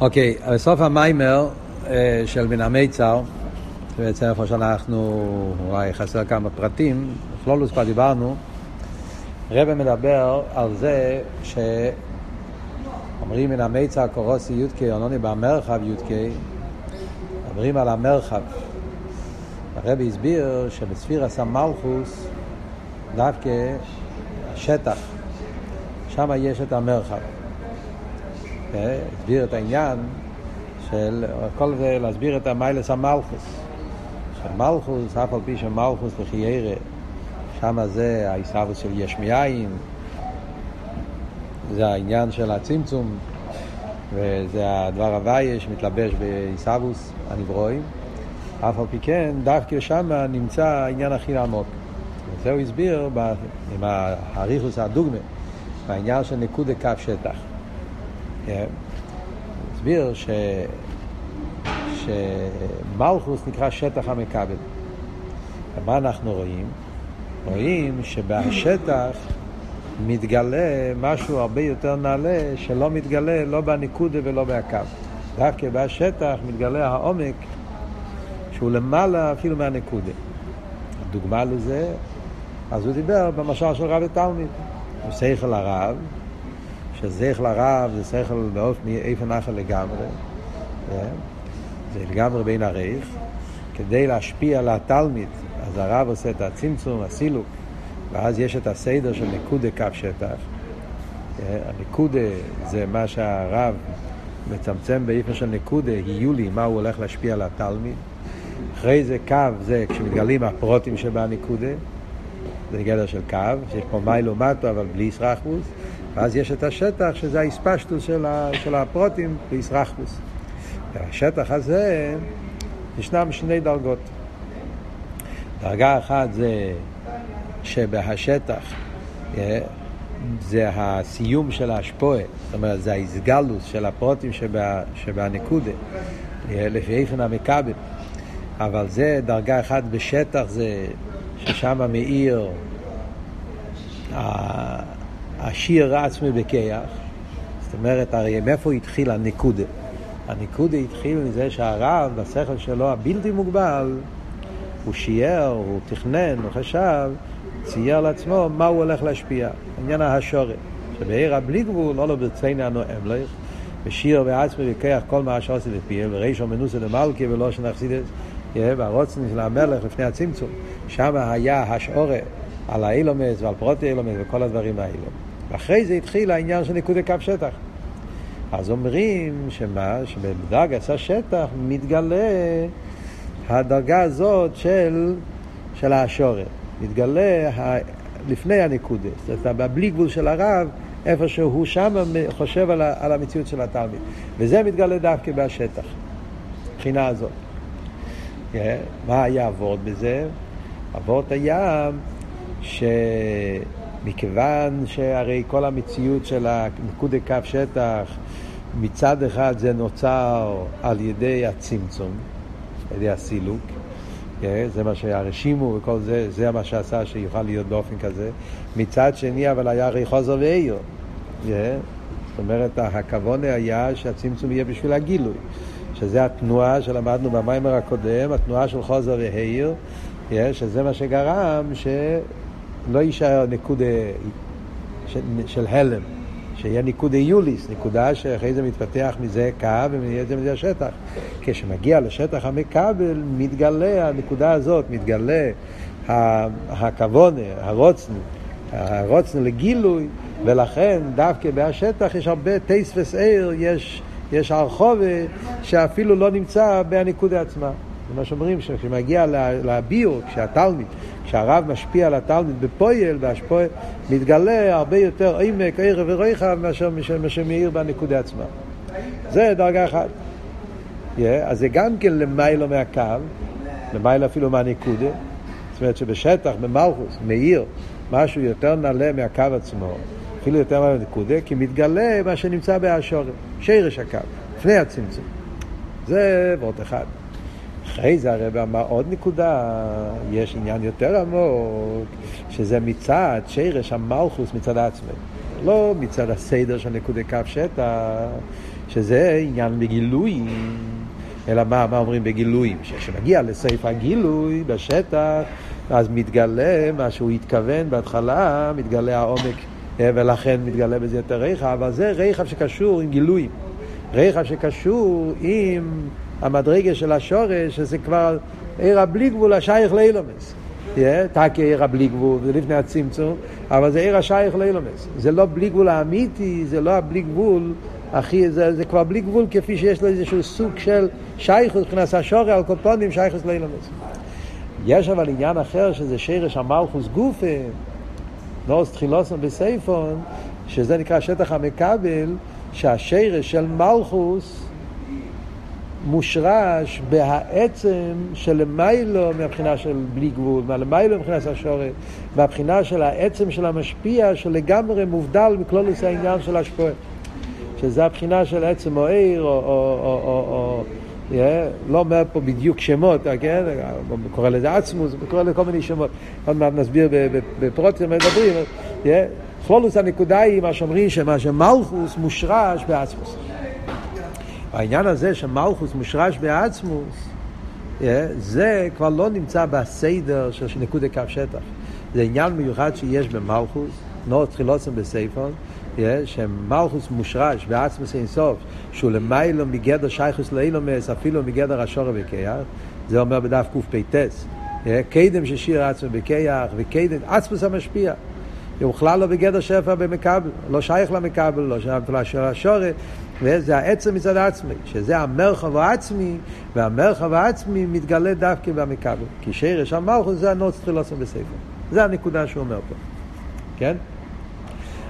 אוקיי, okay, בסוף המיימר אה, של מן המיצר, בעצם איפה שאנחנו, אולי חסר כמה פרטים, בכלולוס כבר דיברנו, רבא מדבר על זה שאומרים מן המיצר קורוסי יודקי, עונוני במרחב יודקי, מדברים על המרחב. הרבי הסביר שבספיר הסמלכוס דווקא השטח, שם יש את המרחב. הסביר את העניין של כל זה להסביר את המיילס המלכוס. שמלכוס, אף על פי שמלכוס לחיירה, שם זה העיסאוווס של יש מאין, זה העניין של הצמצום, וזה הדבר הוויה שמתלבש בעיסאוווס הנברואים. אף על פי כן, דווקא שם נמצא העניין הכי עמוק. וזה הוא הסביר עם האריכוס הדוגמה, בעניין של נקודה קו שטח. הסביר ש... שמלכוס נקרא שטח המכבל. ומה אנחנו רואים? רואים שבשטח מתגלה משהו הרבה יותר נעלה שלא מתגלה לא בניקודה ולא בהקו. דווקא בשטח מתגלה העומק שהוא למעלה אפילו מהנקודה. הדוגמה לזה, אז הוא דיבר במשל של רב ותלמיד. הוא שכל הרב, ששכל הרב זה שכל מאיפה נחל לגמרי, כן? זה לגמרי בין הרייך, כדי להשפיע על התלמיד, אז הרב עושה את הצמצום, הסילוק, ואז יש את הסדר של נקודה קו שטח. כן? הנקודה זה מה שהרב מצמצם באיפה של נקודה, יהיו לי מה הוא הולך להשפיע על התלמיד. אחרי זה קו זה כשמתגלים הפרוטים שבנקודה, זה גדר של קו, שיש פה מיילו מטו אבל בלי סרחבוס. ואז יש את השטח שזה האספשטוס של, ה, של הפרוטים בישרחבוס. והשטח הזה, ישנם שני דרגות. דרגה אחת זה שבהשטח אה, זה הסיום של האשפועה, זאת אומרת זה האיסגלוס של הפרוטים שבה, שבנקודה, אה, לפי איפן המכבל. אבל זה דרגה אחת בשטח, זה ששם מאיר השיר עצמי בכיח, זאת אומרת, הרי מאיפה התחיל הנקודה? הנקודה התחיל מזה שהרב, בשכל שלו הבלתי מוגבל, הוא שיער, הוא תכנן, הוא חשב, צייר לעצמו מה הוא הולך להשפיע. עניין השורת. שבעיר הבלי גבול, לא לו ברצינו הנואם לך, ושיר בעצמי וכיח כל מה שעושה לפיהם, ורישו מנוסה למלכי ולא שנחסידס, והרוצן של המלך לפני הצמצום. שם היה השעורה על האילומס ועל פרוטי אילומס וכל הדברים האלו. ואחרי זה התחיל העניין של נקודי קו שטח. אז אומרים שמה, שבדרגת השטח מתגלה הדרגה הזאת של, של האשורת. מתגלה ה, לפני הנקודה. זאת אומרת, בלי גבול של הרב, איפה שהוא שם חושב על, על המציאות של התלמיד. וזה מתגלה דווקא בשטח, מבחינה הזאת. Yeah, מה היה עבוד בזה? עבוד היה ש... מכיוון שהרי כל המציאות של הנקודי קו שטח, מצד אחד זה נוצר על ידי הצמצום, על ידי הסילוק, כן? זה מה שהרשימו וכל זה, זה מה שעשה שיוכל להיות באופן כזה. מצד שני, אבל היה הרי חוזר ואיו. כן? זאת אומרת, הכוונה היה שהצמצום יהיה בשביל הגילוי. שזה התנועה שלמדנו במיימר הקודם, התנועה של חוזר והעיר, כן? שזה מה שגרם ש... לא יישאר נקודה של, של הלם, שיהיה נקודה יוליס, נקודה שאחרי זה מתפתח מזה קו ומזה מזה השטח. כשמגיע לשטח המכבל, מתגלה הנקודה הזאת, מתגלה הכוונה, הרוצן, הרוצן לגילוי, ולכן דווקא בהשטח יש הרבה טייס וסעיר, יש, יש הרחובה שאפילו לא נמצא בנקודה עצמה. זה מה שאומרים, כשמגיע לביור, כשהתלמיד, כשהרב משפיע על התלמיד בפועל, והשפועל, מתגלה הרבה יותר עמק, ערב ורחב מאשר מאיר בנקודה עצמה. זה דרגה אחת. Yeah, אז זה גם כן למיילו מהקו, למיילו אפילו מהנקודה. זאת אומרת שבשטח, במלכוס, מאיר משהו יותר נעלה מהקו עצמו, אפילו יותר מהנקודה, כי מתגלה מה שנמצא באשורת, שרש הקו, לפני הצמצום. זה ועוד אחד. אחרי זה הרב אמר עוד נקודה, יש עניין יותר עמוק, שזה מצד שרש המלכוס מצד עצמם. לא מצד הסדר של נקודי קו שטח, שזה עניין בגילוי. אלא מה, מה אומרים בגילוי? כשמגיע לסעיף הגילוי בשטח, אז מתגלה מה שהוא התכוון בהתחלה, מתגלה העומק, ולכן מתגלה בזה יותר ריחב, אבל זה ריחב שקשור עם גילוי. ריחב שקשור עם המדרגה של השורש, שזה כבר עיר הבלי גבול השייך לאילומס. תקי עיר הבלי גבול, זה לפני הצמצום, אבל זה עיר השייך לאילומס. זה לא בלי גבול האמיתי, זה לא הבלי גבול, אחי, זה, זה כבר בלי גבול כפי שיש לו איזשהו סוג של שייכות, מבחינת השורי על קופונים, שייכות לאילומס. יש אבל עניין אחר שזה שרש המלכוס גופה, נורס תחילוסון בסייפון, שזה נקרא שטח המקבל, שהשרש של מלכוס מושרש בהעצם של למיילו מהבחינה של בלי גבול, מהלמיילו מבחינת השורת, מהבחינה של העצם של המשפיע שלגמרי מובדל מכלולוס העניין של השפועה. שזה הבחינה של עצם או עיר, או, או, או, או, או yeah, לא אומר פה בדיוק שמות, כן? קורא לזה עצמוס, קורא לזה כל מיני שמות. עוד מעט נסביר בפרוטים מדברים. Yeah, כלולוס הנקודה היא מה שאומרים שמה שמלכוס מושרש בעצמוס. העניין הזה שמלכוס מושרש בעצמוס, זה כבר לא נמצא בסדר של נקודת קו שטח. זה עניין מיוחד שיש במלכוס, נור תחילוסם בסייפון, שמלכוס מושרש בעצמוס אין סוף, שהוא למיילו מגדר שייכוס לאילומס, אפילו מגדר השורא וכיח, זה אומר בדף קפ"ט, קדם ששיר עצמו בכיח, וקדם עצמוס המשפיע. הוא בכלל לא בגדר שפע במקבל, לא שייך למקבל, לא שייך לשורא, וזה העצם מצד עצמי, שזה המרחב העצמי, והמרחב העצמי מתגלה דווקא במקבל. כי שרש המלכוס זה הנוץ תחילוסם בספר. זה הנקודה שהוא אומר פה. כן?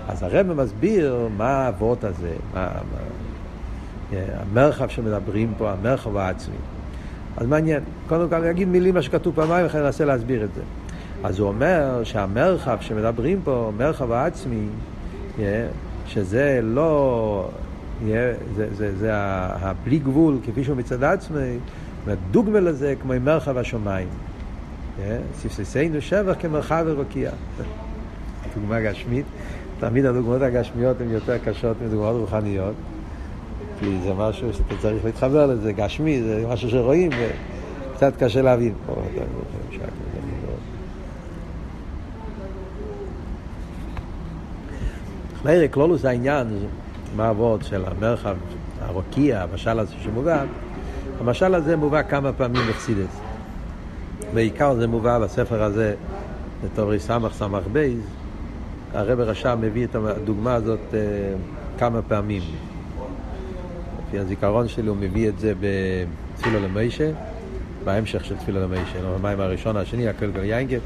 אז הרב מסביר מה האבות הזה, מה, מה, המרחב שמדברים פה, המרחב העצמי. אז מעניין, קודם כל אני אגיד מילים מה שכתוב פעמיים, וכן ננסה להסביר את זה. אז הוא אומר שהמרחב שמדברים פה, מרחב העצמי, שזה לא, זה, זה, זה, זה הבלי גבול, כפי שהוא מצד עצמי, והדוגמה לזה כמו מרחב השמיים. ספססנו שבח כמרחב ורוקיע. דוגמה גשמית. תמיד הדוגמאות הגשמיות הן יותר קשות מדוגמאות רוחניות, כי זה משהו שאתה צריך להתחבר לזה, גשמי, זה משהו שרואים וקצת קשה להבין. לערק כלולוס העניין, מה העבוד של המרחב הרוקיע, המשל הזה שמובא, המשל הזה מובא כמה פעמים בחסידס. בעיקר זה מובא בספר הזה, בתור סמך סמך בייז, הרב רשם מביא את הדוגמה הזאת uh, כמה פעמים. לפי הזיכרון שלי הוא מביא את זה בתפילה למיישה, בהמשך של תפילה למיישה, לא במים הראשון, השני, הכל כל יינגב,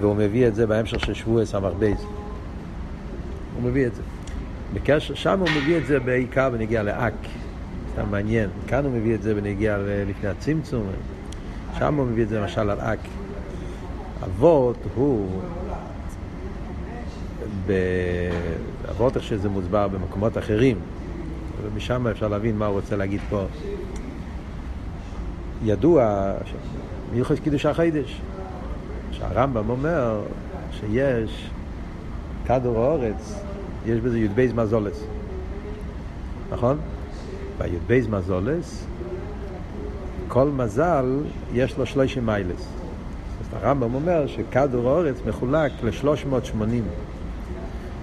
והוא מביא את זה בהמשך של שבוע סמך בייז. הוא מביא את זה. בקשר, שם הוא מביא את זה בעיקר בנגיע לאק. סתם מעניין. כאן הוא מביא את זה בנגיע לפני הצמצום. שם הוא מביא את זה למשל על אק. אבות הוא באבות איך שזה מוסבר במקומות אחרים, ומשם אפשר להבין מה הוא רוצה להגיד פה. ידוע, מיוחס קידוש החידש, שהרמב"ם אומר שיש כדור האורץ, יש בזה י"ב מזולס, נכון? בי"ב מזולס, כל מזל יש לו שלושים מיילס. הרמב"ם אומר שכדור האורץ מחולק ל-380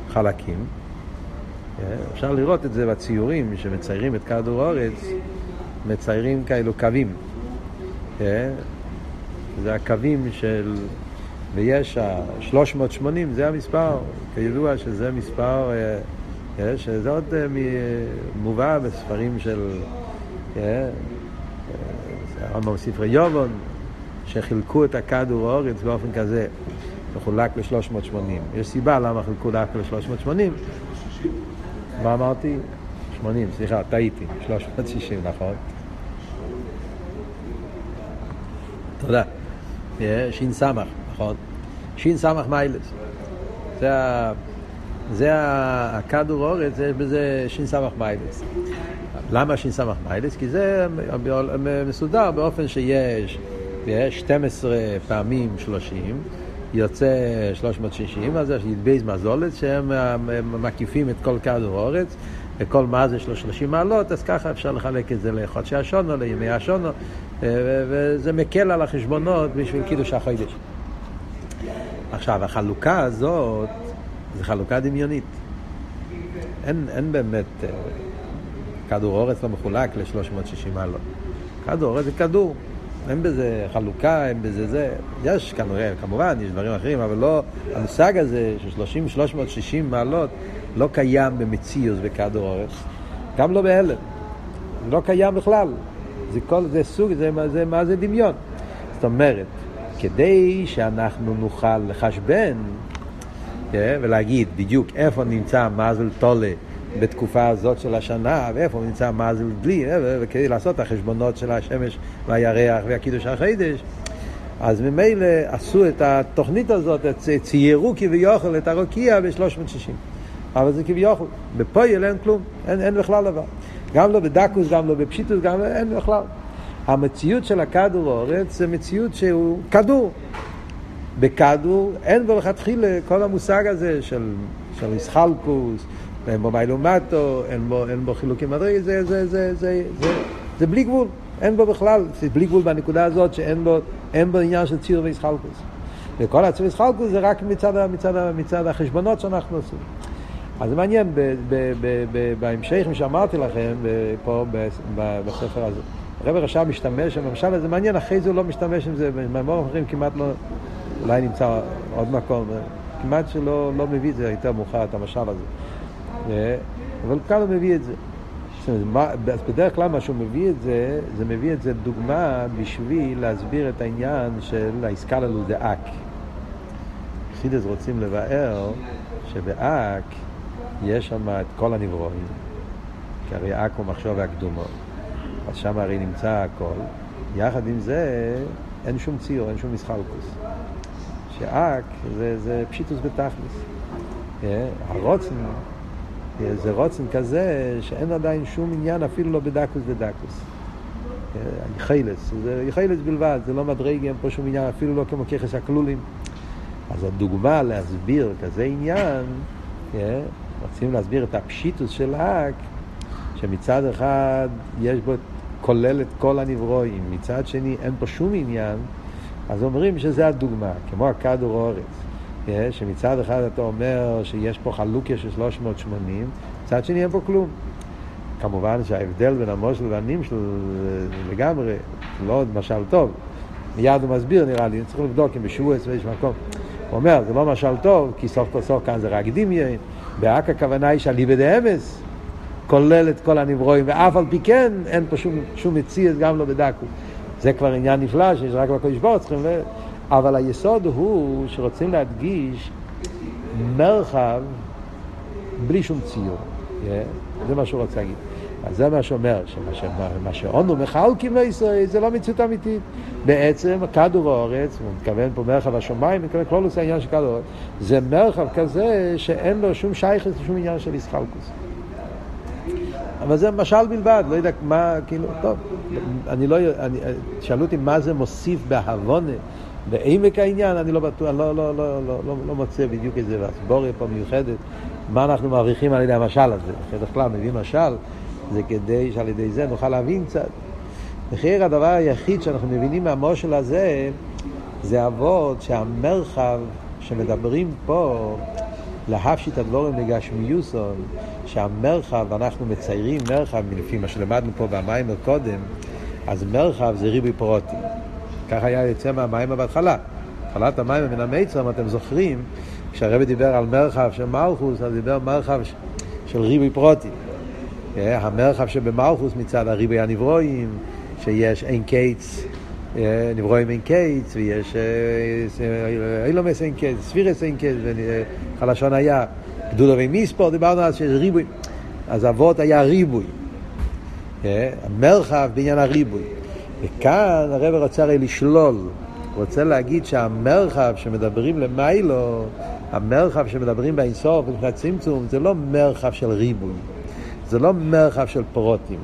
חלקים. אה, אפשר לראות את זה בציורים שמציירים את כדור הארץ, מציירים כאלו קווים. אה, זה הקווים של... ויש ה-380, זה המספר, כידוע שזה מספר, אה, שזה עוד מובא בספרים של הרמב"ם ספרי יובון, שחילקו את הכדור הארץ באופן כזה. מחולק ל-380. יש סיבה למה חילקו דווקא ל-380. מה אמרתי? 80, סליחה, טעיתי. 360, נכון. תודה. נכון. שין סמך מיילס. זה, ה... זה הכדור אורץ, יש בזה שין סמך מיילס. למה שין סמך מיילס? כי זה מסודר באופן שיש 12 פעמים 30, יוצא 360, אז יש ידבייז מזולת שהם מקיפים את כל כדור הארץ, וכל מה זה של 30 מעלות, אז ככה אפשר לחלק את זה לחודשי השונו, לימי השונו, וזה מקל על החשבונות בשביל קידוש החודש. עכשיו, החלוקה הזאת זה חלוקה דמיונית. אין, אין באמת, אה, כדור אורץ לא מחולק ל-360 מעלות. כדור אורץ זה כדור, אין בזה חלוקה, אין בזה זה. יש כנראה, כמובן, יש דברים אחרים, אבל לא, המושג הזה של 30-360 מעלות לא קיים במציאוס בכדור אורץ. גם לא בהלם. לא קיים בכלל. זה כל, זה סוג, זה, זה, מה זה דמיון. זאת אומרת, כדי שאנחנו נוכל לחשבן כן, ולהגיד בדיוק איפה נמצא מזל טולה בתקופה הזאת של השנה, ואיפה נמצא מזל דלי, וכדי לעשות את החשבונות של השמש והירח והקידוש החידש, אז ממילא עשו את התוכנית הזאת, ציירו כביכול את הרוקיע ב-360. אבל זה כביכול, בפויל אין כלום, אין, אין בכלל דבר. גם לא בדקוס, גם לא בפשיטוס, גם לא, אין בכלל. המציאות של הכדור אורץ זה מציאות שהוא כדור. בכדור אין בו לכתחילה כל המושג הזה של, של איסחלקוס, אין בו מיילומטו, אין בו, אין בו חילוקים מדרגי, זה, זה, זה, זה, זה, זה בלי גבול, אין בו בכלל, זה בלי גבול בנקודה הזאת שאין בו, בו עניין של ציר ואיסחלקוס. וכל הציר ואיסחלקוס זה רק מצד, מצד, מצד החשבונות שאנחנו עושים. אז זה מעניין, בהמשך, מה שאמרתי לכם, פה בספר הזה. הרב רשם משתמש במשל הזה, מעניין, אחרי זה הוא לא משתמש עם זה, במאמרים אחרים כמעט לא, אולי נמצא עוד מקום, כמעט שלא לא מביא את זה יותר מאוחר, את המשל הזה. אבל כאן הוא מביא את זה. אז בדרך כלל מה שהוא מביא את זה, זה מביא את זה דוגמה בשביל להסביר את העניין של העסקה ללו דאק. חידס רוצים לבאר שבאק יש שם את כל הנברואים, כי הרי אק הוא מחשוב והקדומו, אז שם הרי נמצא הכל. יחד עם זה אין שום ציור, אין שום מסחלקוס. שאק זה, זה פשיטוס בתכלס. אה, הרוצן אה, זה רוצן כזה שאין עדיין שום עניין אפילו לא בדקוס ודקוס. אה, יחילס, זה יחילס בלבד, זה לא מדרגי, אין פה שום עניין, אפילו לא כמו ככס הכלולים. אז הדוגמה להסביר כזה עניין, רוצים להסביר את הפשיטוס של האק, שמצד אחד יש בו, כולל את כל הנברואים, מצד שני אין פה שום עניין, אז אומרים שזה הדוגמה, כמו הכדור אורץ, אה, שמצד אחד אתה אומר שיש פה חלוקיה של 380, מצד שני אין פה כלום. כמובן שההבדל בין המושל והנמשל לגמרי, לא עוד משל טוב. מיד הוא מסביר נראה לי, צריך לבדוק אם בשבועס ויש מקום. הוא אומר, זה לא משל טוב, כי סוף כל סוף כאן זה רק דמיין. באק הכוונה היא שאליבא דאמס כולל את כל הנברואים, ואף על פי כן אין פה שום, שום מציאות, גם לא בדקו. זה כבר עניין נפלא שיש רק בקודש ברוך צריכים... אבל היסוד הוא שרוצים להדגיש מרחב בלי שום ציור. Yeah, זה מה שהוא רוצה להגיד. אז זה מה שאומר, שמה שאונו מחלקים לישראל זה לא מציאות אמיתית. בעצם כדור האורץ, הוא מתכוון פה מרחב השמיים, מתכוון כל נושא העניין של כדור האורץ, זה מרחב כזה שאין לו שום שייכת לשום עניין של ישחלקוס. אבל זה משל בלבד, לא יודע מה, כאילו, טוב, אני לא, אני, שאלו אותי מה זה מוסיף בהבונה, בעמק העניין, אני לא בטוח, לא, לא, לא, לא, לא, לא מוצא בדיוק איזה אסבוריה פה מיוחדת, מה אנחנו מעריכים על ידי המשל הזה. בדרך כלל מביא משל, זה כדי שעל ידי זה נוכל להבין קצת. מחיר הדבר היחיד שאנחנו מבינים מהמושל הזה, זה אבות שהמרחב שמדברים פה, להפשיט הדבורים לגשמיוסון, שהמרחב, אנחנו מציירים מרחב, לפי מה שלמדנו פה במים קודם, אז מרחב זה ריבוי פרוטים. ככה היה יוצא מהמים בהתחלה. התחלת המים מן המיצר, אם אתם זוכרים, כשהרבי דיבר על מרחב של מלכוס, אז דיבר מרחב של ריבוי פרוטים. אה, המרחב שבמלכוס מצד הריבוי הנברואים, שיש אין אה, נברואים אין קיץ, ויש אילומס אין קיץ, ספירס אין קיץ, חלשון היה. גדולה ומיספור, דיברנו על שיש ריבוי. אז אבות היה ריבוי. אה, המרחב בעניין הריבוי. וכאן הרב רוצה הרי לשלול, רוצה להגיד שהמרחב שמדברים למיילו, המרחב שמדברים באינסוף מבחינת צמצום, זה לא מרחב של ריבוי, זה לא מרחב של פרוטים,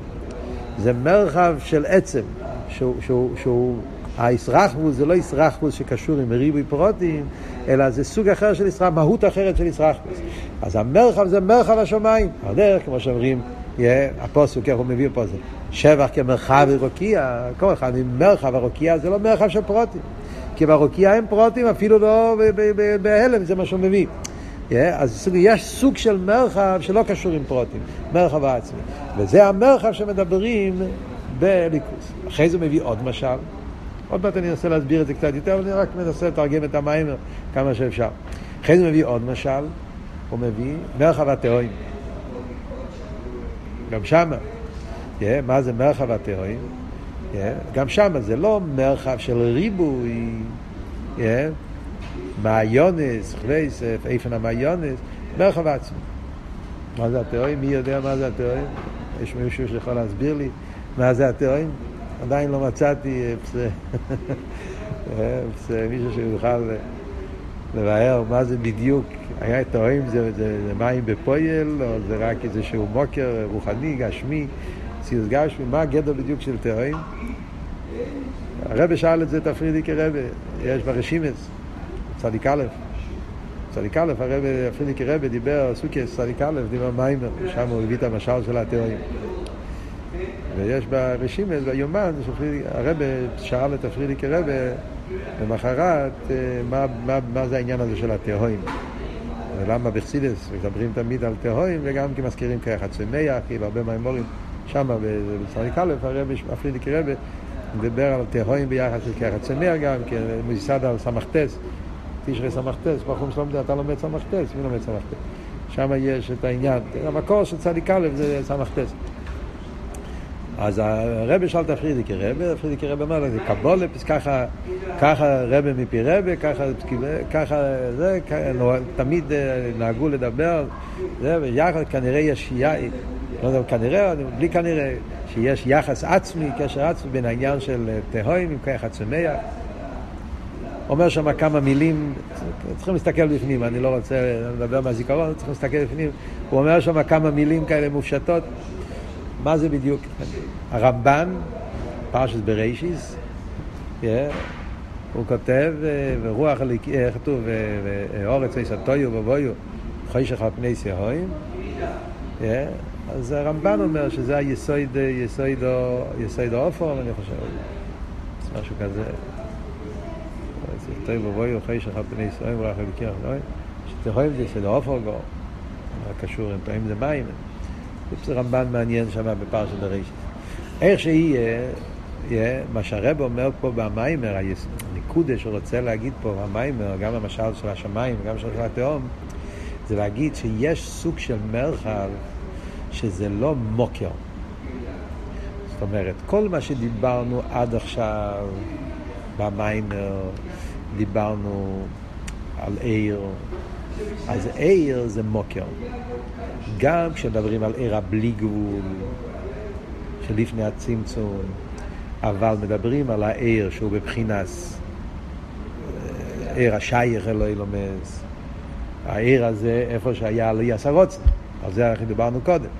זה מרחב של עצם, שהוא, שהוא, שהוא, הישרחבוס זה לא ישרחבוס שקשור עם ריבוי פרוטים, אלא זה סוג אחר של ישרחבוס, מהות אחרת של ישרחבוס. אז המרחב זה מרחב השמיים. הדרך, כמו שאומרים, הפוסק, איך הוא מביא פה זה, שבח כמרחב ורוקיע, כל אחד ממרחב הרוקיע זה לא מרחב של פרוטים. כי ברוקיע אין פרוטים, אפילו לא בהלם, זה מה שהוא מביא. Yeah, אז יש סוג של מרחב שלא קשור עם פרוטים, מרחב העצמי. וזה המרחב שמדברים בליכוס. אחרי זה מביא עוד משל. עוד מעט אני אנסה להסביר את זה קצת יותר, אבל אני רק מנסה לתרגם את המיימר כמה שאפשר. אחרי זה מביא עוד משל, הוא מביא מרחב התאוים. גם שמה. Yeah, מה זה מרחב התאוים? Yeah, גם שמה זה לא מרחב של ריבוי, yeah, מעיונס, חלייסף, איפן המעיונס, מרחב עצמי. מה זה התאוים? מי יודע מה זה התאוים? יש מישהו שיכול להסביר לי מה זה התאוים? עדיין לא מצאתי מישהו שיוכל לבאר מה זה בדיוק. היה תאוים זה, זה, זה מים בפויל, או זה רק איזשהו מוקר רוחני, גשמי, ציוס גשמי, מה הגדר בדיוק של תאוים? הרב שאל את זה תפרידי כרבה, יש ברשימס, צדיק א', צדיק א', הרב פרידיקי רבה דיבר, סוכס צדיק א', דיבר מיימר, שם הוא הביא את המשל של התיאורים. ויש ברשימס, ביומן, הרבה שאל את הפרידיקי רבה למחרת אה, מה, מה, מה זה העניין הזה של התהואים. ולמה בחסידס מדברים תמיד על תהואים וגם כי מזכירים ככה צמח, כאילו הרבה מהמורים שם בצדיק א', הרבי הפרידיקי רבה מדבר על תהואים ביחס לככה צמח גם, כי הוא ייסד על סמכתס. תשרי סמכתס, בחום שלום אתה לומד סמכתס, מי לומד סמכתס? שם יש את העניין, המקור של צדיק א' זה סמכתס. אז הרבי שאל את הפרידיקי רבי, הפרידיקי רבי אמר לו, זה קבולפס, ככה, ככה רבי מפי רבי, ככה, ככה, זה, תמיד נהגו לדבר, זה, ויחד כנראה יש, לא יודע, כנראה, בלי כנראה, שיש יחס עצמי, קשר עצמי בין העניין של תהוים עם כוח הצמח. אומר שם כמה מילים, צריכים להסתכל בפנים, אני לא רוצה לדבר מהזיכרון, צריכים להסתכל בפנים. הוא אומר שם כמה מילים כאלה מופשטות. מה זה בדיוק? הרמב"ן, פרשת בראשיס, yeah, הוא כותב, אה, ורוח הליקי, איך כתוב, אורץ עשתויו ובויו, חשך על פני סהויים. Yeah, אז הרמב"ן אומר שזה היסוד, יסוד, יסוד האופו, אני חושב, משהו כזה. תויו ובויו, חשך על פני סהויים, ורוח הליקי, שתהויים זה יסוד האופו, קשור, פעמים זה מים. זה רמב"ן מעניין שם בפרשת בראשית. איך שיהיה, יהיה, מה שהרב אומר פה במיימר, הניקודה שרוצה להגיד פה במיימר, גם המשל של השמיים וגם של התהום, זה להגיד שיש סוג של מרחב שזה לא מוקר. זאת אומרת, כל מה שדיברנו עד עכשיו במיימר, דיברנו על עיר, אז עיר זה מוקר. גם כשמדברים על עיר הבלי גבול, שלפני הצמצום, אבל מדברים על העיר שהוא בבחינס אה, עיר השייך אלוהי לומס. העיר הזה, איפה שהיה עלי עשרוצן, על זה אנחנו דיברנו קודם.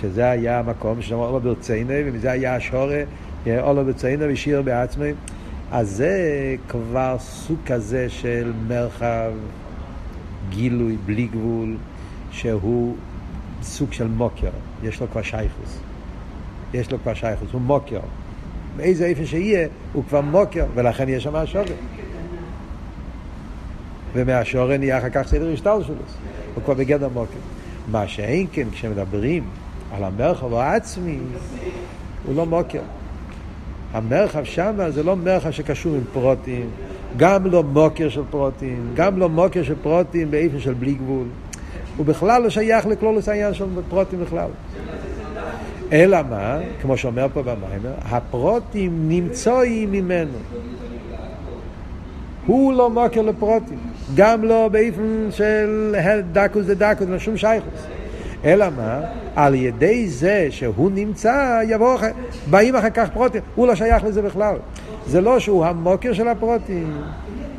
שזה היה המקום ששם אולו ברציינו, ומזה היה השורה, אולו ברציינו ושיר בעצמי. אז זה כבר סוג כזה של מרחב, גילוי, בלי גבול, שהוא סוג של מוקר, יש לו כבר שייכוס. יש לו כבר שייכוס, הוא מוקר. באיזה איפה שיהיה, הוא כבר מוקר, ולכן יש שם השורן. ומהשורן נהיה אחר כך סדר השטל שלו. הוא כבר בגדר מוקר. מה שאין כן, כשמדברים על המרחב העצמי, הוא לא מוקר. המרחב שם זה לא מרחב שקשור עם פרוטים, גם לא מוקר של פרוטים, גם לא מוקר של פרוטים באיפה של בלי גבול. הוא בכלל לא שייך לכלולוס העניין של פרוטים בכלל. אלא מה, כמו שאומר פה במיימר, הפרוטים נמצאים ממנו. הוא לא מוקר לפרוטים, גם לא באיפן של דקוס דקוס, אין שום שייכוס. אלא מה? על ידי זה שהוא נמצא, יבוא אחר, באים אחר כך פרוטים, הוא לא שייך לזה בכלל. זה לא שהוא המוקר של הפרוטים,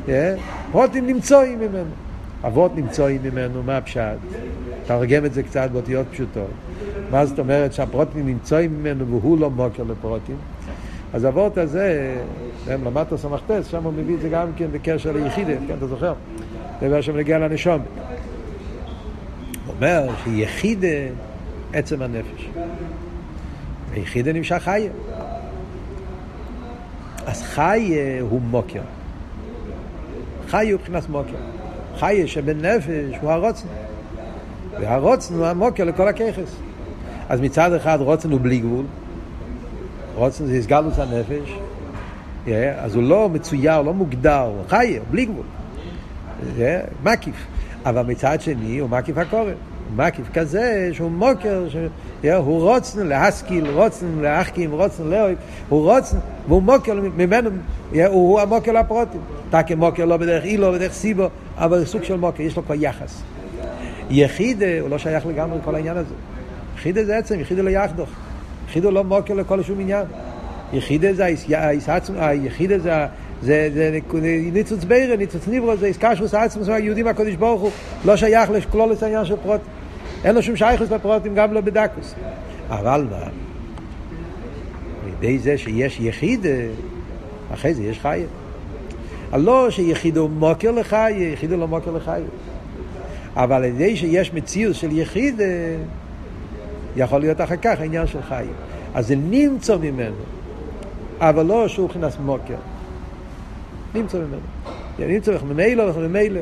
yeah? פרוטים נמצאים ממנו. אבות נמצאים ממנו, מה הפשט? תרגם את זה קצת באותיות פשוטות. מה זאת אומרת שהפרוטים נמצאים ממנו והוא לא מוקר לפרוטים? אז הוורט הזה, למדת סמכתס, שם הוא מביא את זה גם כן בקשר ליחידה, כן, אתה זוכר? זה מה שמגיע לנשום. אומר שיחידה עצם הנפש. ויחידה נמשך חיה. אז חיה הוא מוקר. חיה הוא מבחינת מוקר. חיה שבנפש הוא הרוצן. והרוצן הוא המוקר לכל הככס. אז מצד אחד רוצן הוא בלי גבול, רוצן זה הסגלוס הנפש, yeah, אז הוא לא מצויר, לא מוגדר, הוא חי, בלי גבול, yeah, מקיף. אבל מצד שני הוא מקיף הקורן. הוא מקיף כזה שהוא מוקר, ש... הוא רוצן להשכיל, רוצן להחכים, רוצן לאוהב, הוא רוצן, והוא מוקר ממנו, הוא, המוקר לפרוטים. תקי מוקר לא בדרך אילו, בדרך סיבו, אבל סוג של מוקר, יש לו כבר יחס. יחיד, הוא לא שייך לגמרי לכל העניין הזה. יחידה זה עצם, יחידה לא יחדוך. יחידה לא מוקר לכל שום עניין. יחידה זה, היחידה זה, זה, זה ניצוץ בירה, ניצוץ ניברו, זה איסקשוס עצמוס מהיהודים הקודש ברוך הוא, לא שייך לכלולת העניין של פרוט. אין לו שום שייכוס לפרוטים, גם לא בדקוס. אבל מה? לידי זה שיש יחידה, אחרי זה יש חיה. לא שיחידה הוא מוקר לחיה, יחידה לא מוקר לחיה. אבל על ידי שיש מציאות של יחידה, יכול להיות אחר כך העניין של חיים. אז זה נמצא ממנו, אבל לא שהוא נכנס מוקר. נמצא ממנו. נמצא ממילא וממילא.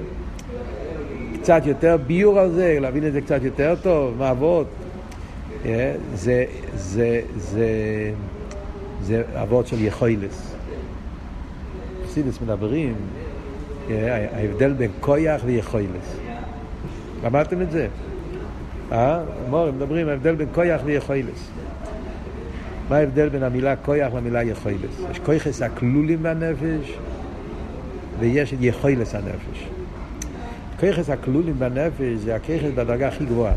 קצת יותר ביור על זה, להבין את זה קצת יותר טוב, מה אבות. זה, זה, זה, זה אבות של יכולס. חסידס מדברים, ההבדל בין כויח ויכולס. למדתם את זה? אה? מורים מדברים, ההבדל בין כויח ויכולס. מה ההבדל בין המילה כויח למילה יכולס? יש כויחס הכלולים בנפש ויש את יכולס הנפש. כויחס הכלולים בנפש זה הכויחס בדרגה הכי גבוהה.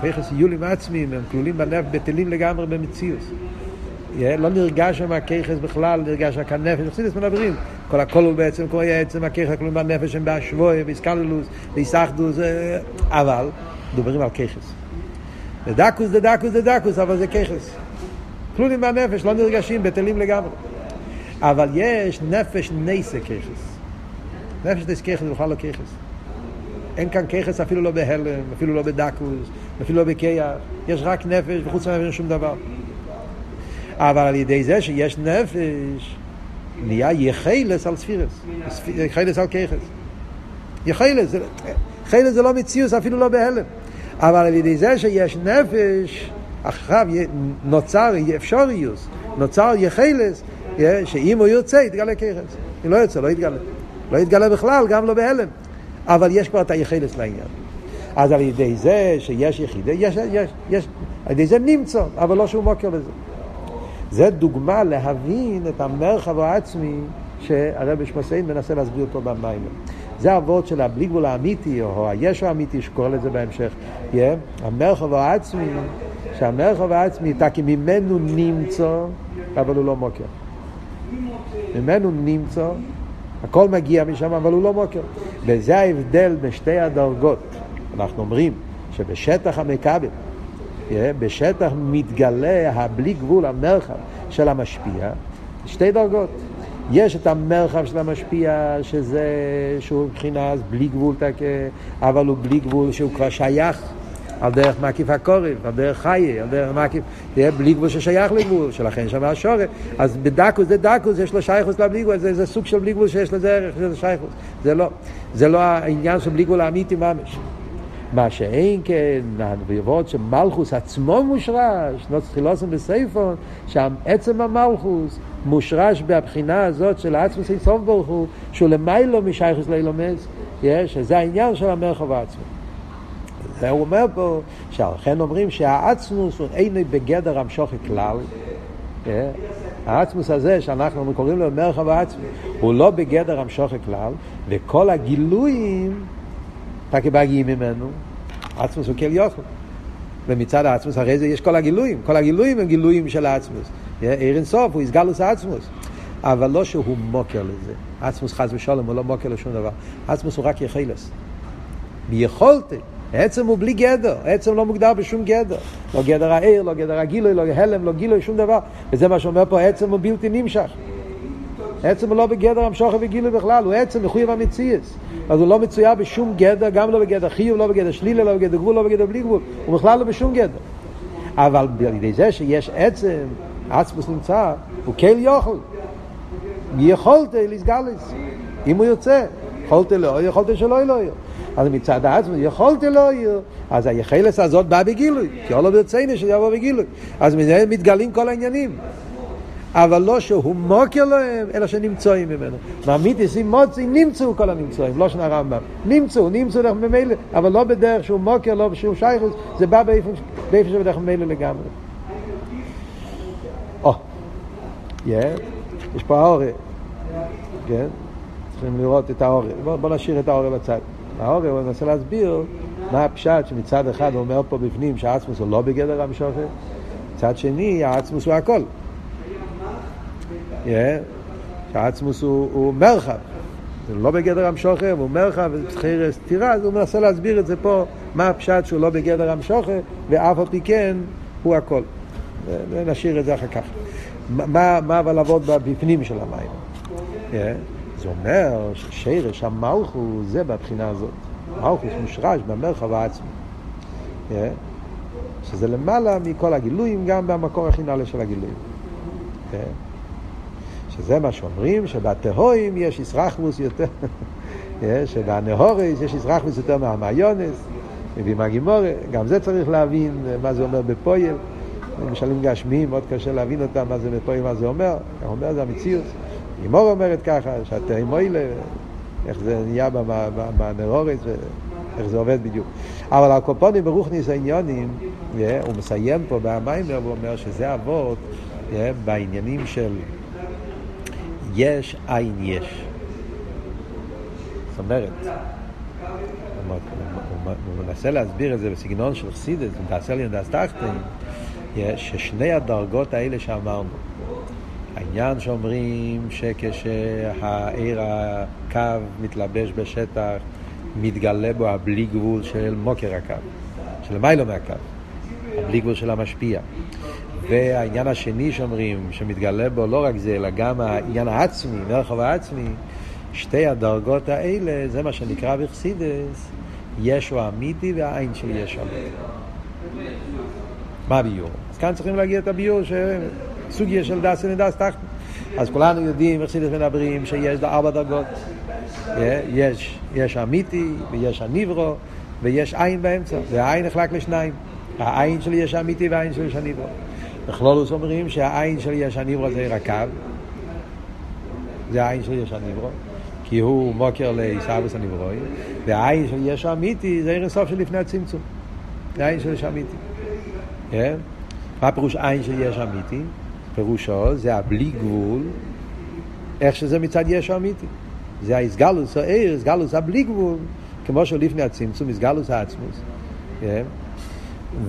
כויחס יולים עצמיים הם כלולים בנפש, בטלים לגמרי במציאות. לא נרגש שם הכיכס בכלל, נרגש רק הנפש, חסידס מדברים, כל הכל הוא בעצם, כל עצם הכיכס הכלולים בנפש הם באשבוי, באיסקללוס, באיסחדוס, אבל מדברים על ככס. זה דקוס, זה דקוס, זה דקוס, אבל זה ככס. כלולים בנפש, לא נרגשים, בטלים לגמרי. אבל יש נפש נסה ככס. נפש נסה ככס זה בכלל לא ככס. אין כאן ככס אפילו לא בהלם, אפילו לא בדקוס, אפילו לא בכיח. יש רק נפש, וחוץ מהנפש אין שום דבר. אבל על ידי זה שיש נפש, נהיה יחלס על ספירס. יחלס על ככס. יחלס, חלק זה לא מציאוס, אפילו לא בהלם. אבל על ידי זה שיש נפש, עכשיו נוצר אפשריוס, נוצר יחלס, שאם הוא ירצה, יתגלה ככס. אם לא ירצה, לא יתגלה. לא יתגלה בכלל, גם לא בהלם. אבל יש כבר את היחלס לעניין. אז על ידי זה שיש יחידה, יש, יש, יש, על ידי זה נמצא, אבל לא שום מוקר לזה. זה דוגמה להבין את המרחב העצמי שהרבי שמסיין מנסה להסביר אותו במים. זה הוורד של הבלי גבול האמיתי, או הישו האמיתי, שקורא לזה בהמשך. Yeah, המרחב העצמי, שהמרחב העצמי, תקי ממנו נמצא, אבל הוא לא מוקר. ממנו נמצא, הכל מגיע משם, אבל הוא לא מוקר. וזה ההבדל בשתי הדרגות. אנחנו אומרים שבשטח המכבל, בשטח מתגלה הבלי גבול, המרחב של המשפיע, שתי דרגות. יש את המרחב של המשפיע, שזה, שהוא מבחינת בלי גבול, אבל הוא בלי גבול שהוא כבר שייך על דרך מקיף הקורב, על דרך חיי, על דרך מקיף, זה בלי גבול ששייך לגבול, שלכן שם השורת. אז בדקוס זה דקוס, יש לו שייכוס לבלי גבול, זה, זה סוג של בלי גבול שיש לזה ערך, זה שייכוס. זה לא, זה לא העניין של בלי גבול האמיתי ממש. מה שאין כן, הנבואות שמלכוס עצמו מושרש, לא צריך לוסם בסייפון, שם עצם המלכוס מושרש בהבחינה הזאת של עצמוס אינסוף ברוך הוא, שהוא למיילו משייכוס לאילומס, שזה העניין של המרחב העצמי. זה הוא אומר פה, שלכן אומרים שהעצמוס הוא אינו בגדר המשוכי כלל. העצמוס הזה שאנחנו קוראים לו מרחב העצמי, הוא לא בגדר המשוכי כלל, וכל הגילויים רק מגיעים ממנו, עצמוס הוא כל יוכל. ומצד העצמוס הרי זה יש כל הגילויים, כל הגילויים הם גילויים של העצמוס. עיר אינסוף הוא הסגלוס העצמוס. אבל לא שהוא מוקר לזה. עצמוס חס ושלום הוא לא מוקר לשום דבר. עצמוס הוא רק יחילס. מיכולת עצם הוא בלי גדר, עצם לא מוגדר בשום גדר. לא גדר העיר, לא גדר הגילוי, לא הלם, לא גילוי, שום דבר. וזה מה שאומר פה, עצם הוא בלתי נמשך. עצם הוא לא בגדר המשוכר וגילוי בכלל, הוא עצם מחויב המציאס. אז הוא לא מצויה בשום גדר, גם לא בגדר חיוב, לא בגדר שלילה, לא בגדר גבול, לא בגדר בלי גבול. הוא בכלל לא בשום גדר. אבל על ידי זה שיש עצם, עצמוס נמצא, הוא כל יוכל. יכולת לסגלס, אם הוא יוצא. יכולת לא, יכולת שלא לא יהיה. אז מצד עצמו יכולת לא יהיה. אז היחלס הזאת באה בגילוי, כי אולו ברצינו שיבוא בגילוי. אז מזה מתגלים כל העניינים. אבל לא שהוא מוקר להם, אלא שנמצאים ממנו. מעמיתיס עם מוצי, נמצאו כל הנמצאים, לא שנה רמב"ם. נמצאו, נמצאו דרך ממילא, אבל לא בדרך שהוא מוקר, לא בשום שייכוס, זה בא באיפה שבדרך ממילא לגמרי. או, יש פה האורי, כן? צריכים לראות את האורי. בוא נשאיר את האורי בצד. האורי, הוא מנסה להסביר מה הפשט שמצד אחד הוא אומר פה בפנים שהעצמוס הוא לא בגדר המשוכר, מצד שני העצמוס הוא הכל. שהעצמוס הוא, הוא מרחב, זה לא בגדר המשוכר, הוא מרחב, חייר סתירה, אז הוא מנסה להסביר את זה פה, מה הפשט שהוא לא בגדר המשוכר, ואף על פי כן הוא הכל. נשאיר את זה אחר כך. מה, מה אבל לעבוד בפנים של המים? זה אומר ששרש המלכוס זה בבחינה הזאת. מלכוס מושרש במרחב העצמי. שזה למעלה מכל הגילויים, גם במקור הכי נעלה של הגילויים. שזה מה שאומרים, שבתהואים יש ישרחמוס יותר, שבנהורס יש ישרחמוס יותר מהמעיונס, מביאים הגימורה, גם זה צריך להבין מה זה אומר בפויל. למשלים גשמיים, מאוד קשה להבין אותם, מה זה בפויל, מה זה אומר. גם אומר זה המציאות. גימור אומרת ככה, שהתהי מוילה, איך זה נהיה בנהורס, איך זה עובד בדיוק. אבל הקופונים ברוכניס העניונים, הוא מסיים פה במיימר, והוא אומר שזה אבות בעניינים של יש, עין יש. זאת אומרת, הוא מנסה להסביר את זה בסגנון של חסידס, תעשה לי נדס תחתן, ששני הדרגות האלה שאמרנו, העניין שאומרים שכשהעיר הקו מתלבש בשטח, מתגלה בו הבלי גבול של מוקר הקו, של מיילו מהקו, הבלי גבול של המשפיע. והעניין השני שאומרים, שמתגלה בו לא רק זה, אלא גם העניין העצמי, מרחב העצמי, שתי הדרגות האלה, זה מה שנקרא בחסידס, ישו אמיתי והעין של ישו אמיתי. מה הביור? אז כאן צריכים להגיע את הביור, סוגיה של דס ונדס תחת. אז כולנו יודעים, בחסידס מדברים, שיש ארבע דרגות. יש, יש אמיתי, ויש הניברו, ויש עין באמצע, והעין נחלק לשניים. העין של יש אמיתי והעין של יש הניברו. בכלולוס אומרים שהעין של יש הניברו זה רקב, זה העין של יש הניברו, כי הוא מוקר לעיסאוויס הניברוי, והעין של יש אמיתי זה עיר הסוף של לפני הצמצום, זה העין של יש אמיתי. כן? מה פירוש עין של יש אמיתי? פירושו זה הבלי גבול, איך שזה מצד יש אמיתי. זה האיסגלוס העיר, איסגלוס הבלי גבול, כמו שלפני הצמצום, איסגלוס העצמוס. כן?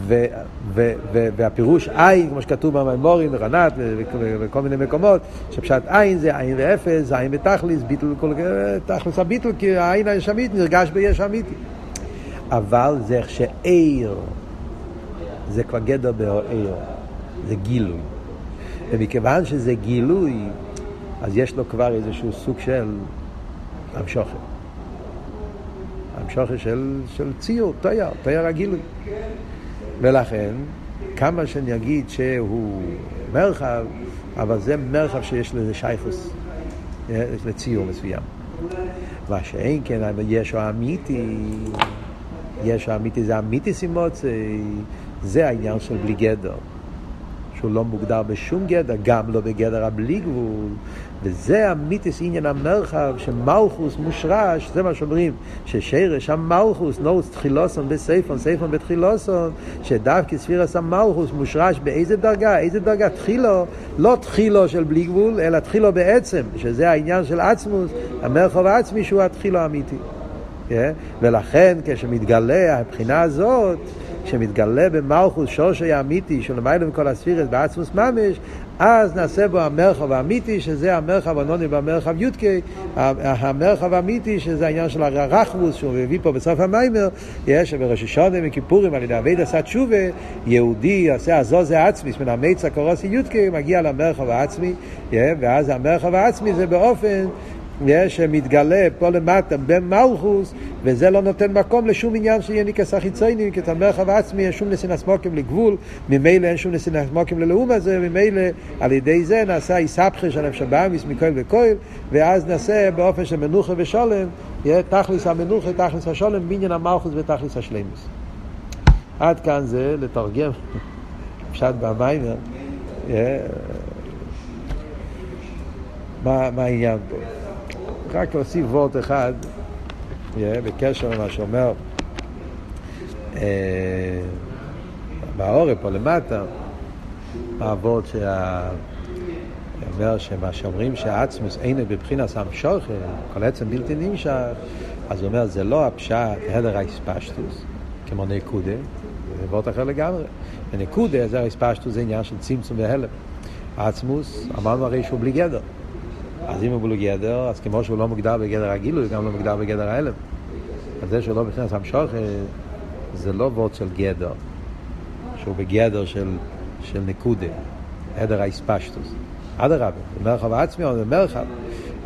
ו, ו, ו, והפירוש עין, כמו שכתוב במימורים, ברנת וכל מיני מקומות, שפשט עין זה עין ואפס, עין ותכליס, ביטל, כל, תכלס הביטל, כי העין היש אמיתי נרגש ביש אמיתי. אבל זה איך שעיר, זה כבר גדר בעיר, זה גילוי. ומכיוון שזה גילוי, אז יש לו כבר איזשהו סוג של המשוכר. המשוכר של, של ציור, תויר, תויר הגילוי. ולכן, כמה שאני אגיד שהוא מרחב, אבל זה מרחב שיש לזה שייכוס, יש לציור מסוים. מה שאין כן, ישו האמיתי, ישו האמיתי זה אמיתי סימוצי, זה העניין של בלי גדר. שהוא לא מוגדר בשום גדר, גם לא בגדר הבלי גבול, וזה המיתיס עניין המרחב, שמלכוס מושרש, זה מה שאומרים, ששרש המלכוס, נוס תחילוסון בסייפון, סייפון בתחילוסון, שדווקא ספירס המלכוס מושרש באיזה דרגה, איזה דרגה תחילו, לא תחילו של בלי גבול, אלא תחילו בעצם, שזה העניין של עצמוס, המרחב העצמי שהוא התחילו האמיתי. Yeah? ולכן כשמתגלה הבחינה הזאת, כשמתגלה במלכוס שורשי האמיתי של למעלה מכל הספירת בעצמוס ממש, אז נעשה בו המרחב האמיתי, שזה המרחב הנוני במרחב יודקי, המרחב האמיתי, שזה העניין של הרחבוס, שהוא מביא פה בסוף המיימר, יש בראש השונה מכיפורים על ידי אבי דסת שובה, יהודי עושה הזוזה עצמי, מן המיצה קורוסי יודקי, מגיע למרחב העצמי, ואז המרחב העצמי זה באופן שמתגלה פה למטה במלכוס, וזה לא נותן מקום לשום עניין שיהיה ניקס החיציינים, כי את המרחב העצמי אין שום נסינס מוקים לגבול, ממילא אין שום נסינס מוקים ללאום הזה, ממילא על ידי זה נעשה איסבכה של נפש הבאמיס מכהל וכהל, ואז נעשה באופן של מנוחה ושולם, יהיה תכלס המנוחה, תכלס השולם, בניין המלכוס ותכלס השלימוס. עד כאן זה לתרגם, פשט במיימר, מה העניין פה? רק להוסיף וורט אחד בקשר למה שאומר אה, בעורף פה למטה, הוורט שה... שמה שאומרים שהעצמוס אינו בבחינת שוכר, כל עצם בלתי נמשך, אז הוא אומר זה לא הפשט הדר האספשטוס, כמו נקודה, זה וורט אחר לגמרי. ונקודה, זה האספשטוס זה עניין של צמצום והלם. העצמוס, אמרנו הרי שהוא בלי גדר. אז אם הוא בלי גדר, אז כמו שהוא לא מוגדר בגדר הגילוי, גם לא מוגדר בגדר ההלם. אז זה שהוא לא מבחינת המשוך, זה לא וורד של גדר, שהוא בגדר של, של נקודה, עדר האספשטוס. אדרבה, במרחב העצמי או במרחב,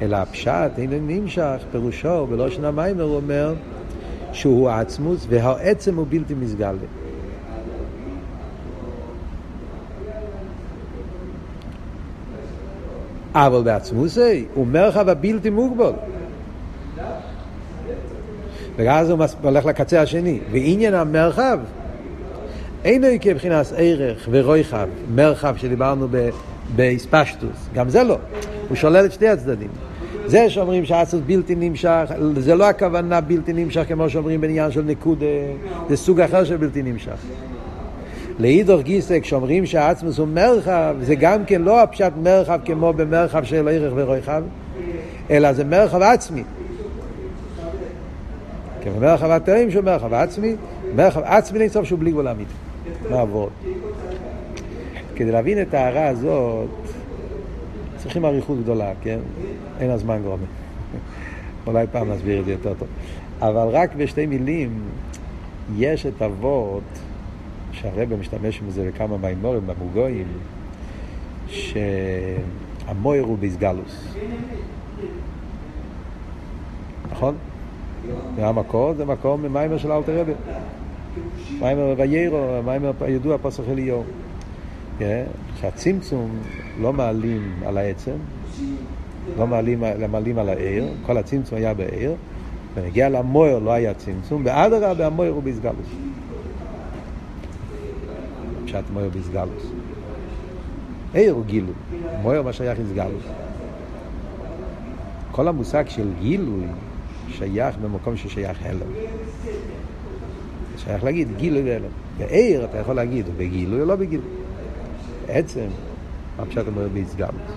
אלא הפשט אינו נמשך, פירושו, בלושן המיימר הוא אומר שהוא עצמוס והעצם הוא בלתי מסגל. אבל בעצמוסי הוא מרחב הבלתי מוגבל. ואז הוא הולך לקצה השני. ועניין המרחב אינו כבחינת ערך ורויחב, מרחב שדיברנו באספשטוס, גם זה לא. הוא שולל את שתי הצדדים. זה שאומרים שהאסוס בלתי נמשך, זה לא הכוונה בלתי נמשך כמו שאומרים בעניין של נקודה, זה סוג אחר של בלתי נמשך. לאידוך גיסא, כשאומרים שהעצמוס הוא מרחב, זה גם כן לא הפשט מרחב כמו במרחב של ערך ורויחב, אלא זה מרחב עצמי. כמו מרחב התאים שהוא מרחב עצמי, מרחב עצמי לסוף שהוא בלי גבול אמיתי. נעבוד. כדי להבין את ההערה הזאת, צריכים אריכות גדולה, כן? אין הזמן גורמה. אולי פעם נסביר את זה יותר טוב. אבל רק בשתי מילים, יש את אבות שהרבא משתמש בזה בכמה מימורים במוגויים, שהמויר הוא ביסגלוס. נכון? והמקור זה מקור ממיימר של אלתר רבי. מיימר ויירו, מיימר הידוע פסח אליהו. כן? שהצמצום לא מעלים על העצם, לא מעלים, מעלים על העיר, כל הצמצום היה בעיר, ונגיע למויר לא היה צמצום, ואדרבה המויר הוא ביסגלוס. פשט מויר ביסגלוס. עיר הוא גילוי, מויר מה שייך איסגלוס. כל המושג של גילוי שייך במקום ששייך הלם. שייך להגיד גילוי והלם. בעיר אתה יכול להגיד, בגילוי או לא בגילוי. בעצם, מה פשט אומר ביסגלוס.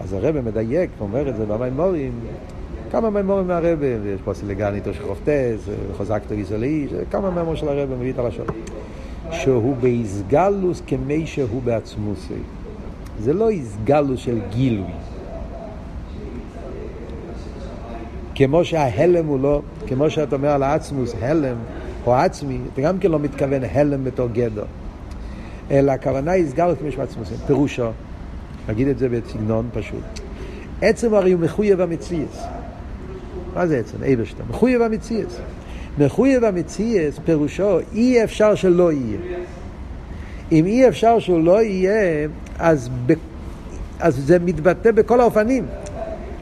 אז הרב מדייק, אומר את זה במימורים, כמה מימורים מהרבה, יש פה סילגניתו של חופטס, חוזקתו ישראלי, כמה מימורים של הרב מביא את הלשון. שהוא באיסגלוס כמי שהוא בעצמוסי. זה לא איסגלוס של גילוי. כמו שההלם הוא לא, כמו שאתה אומר על העצמוס, הלם או עצמי, אתה גם כן לא מתכוון הלם בתור גדר. אלא הכוונה איסגלוס כמי שהוא. פירושו, נגיד את זה בסגנון פשוט. עצם הרי הוא מחויב המציאס. מה זה עצם? אייברשטר. מחויב המציאס. מחויב המציאס פירושו אי אפשר שלא יהיה. אם אי אפשר שהוא לא יהיה, אז, ב, אז זה מתבטא בכל האופנים.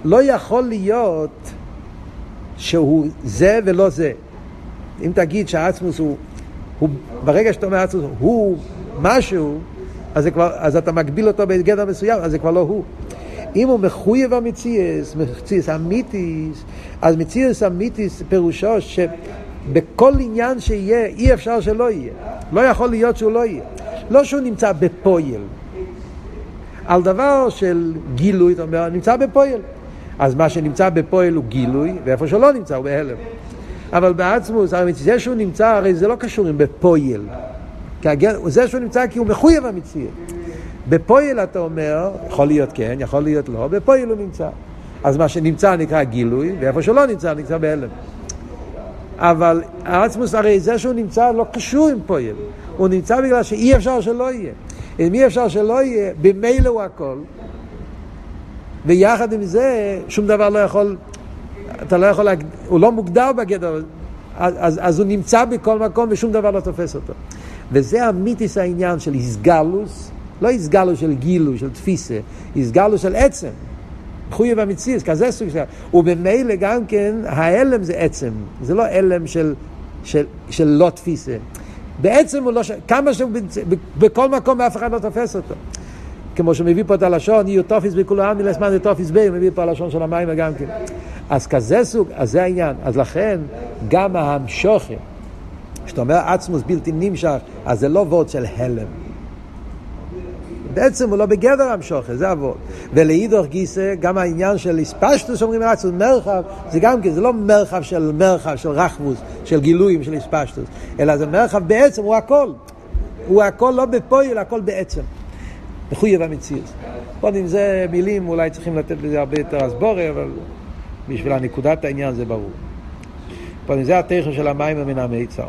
לא יכול להיות שהוא זה ולא זה. אם תגיד שהעצמוס הוא, הוא ברגע שאתה אומר עצמוס הוא משהו, אז, כבר, אז אתה מגביל אותו בגדר מסוים, אז זה כבר לא הוא. אם הוא מחויב המציאס, מציאס אמיתיס, אז מציאס אמיתיס פירושו שבכל עניין שיהיה, אי אפשר שלא יהיה. לא יכול להיות שהוא לא יהיה. לא שהוא נמצא בפויל. על דבר של גילוי, אתה אומר, נמצא בפויל. אז מה שנמצא בפועל הוא גילוי, ואיפה שלא נמצא הוא בהלם. אבל בעצמוס, זה שהוא נמצא, הרי זה לא קשור עם בפויל. זה שהוא נמצא כי הוא מחויב המציאות. בפויל אתה אומר, יכול להיות כן, יכול להיות לא, בפויל הוא נמצא. אז מה שנמצא נקרא גילוי, ואיפה שלא נמצא נמצא בהלם. אבל העצמוס הרי זה שהוא נמצא לא קשור עם פועל, הוא נמצא בגלל שאי אפשר שלא יהיה. אם אי אפשר שלא יהיה, במילא הוא הכל, ויחד עם זה שום דבר לא יכול, אתה לא יכול, להג... הוא לא מוגדר בגדר, אז, אז, אז הוא נמצא בכל מקום ושום דבר לא תופס אותו. וזה המיתיס העניין של איסגלוס, לא איסגלוס של גילו, של תפיסה, איסגלוס של עצם. מחויב המציאות, כזה סוג של... וממילא גם כן, ההלם זה עצם, זה לא הלם של, של, של לא תפיסה. בעצם הוא לא... ש... כמה שהוא... בכל מקום אף אחד לא תופס אותו. כמו שמביא פה את הלשון, יהיו תופיס בכולו עמי לסמן זה תופיס בי, מביא פה הלשון של המים גם כן. אז כזה סוג, אז זה העניין. אז לכן, גם ההמשוכם, כשאתה אומר עצמוס בלתי נמשך, אז זה לא וורד של הלם. בעצם הוא לא בגדר המשוכר, זה אבות. ולאידוך גיסא, גם העניין של איספשטוס, אומרים רצון מרחב, זה גם כן, זה לא מרחב של מרחב, של רחבוס, של גילויים, של איספשטוס, אלא זה מרחב בעצם, הוא הכל. הוא הכל לא בפועל, הכל בעצם. מחויב המציאות. עוד אם זה מילים, אולי צריכים לתת בזה הרבה יותר הסבורי, אבל בשביל הנקודת העניין זה ברור. זה התכן של המים מן המיצר.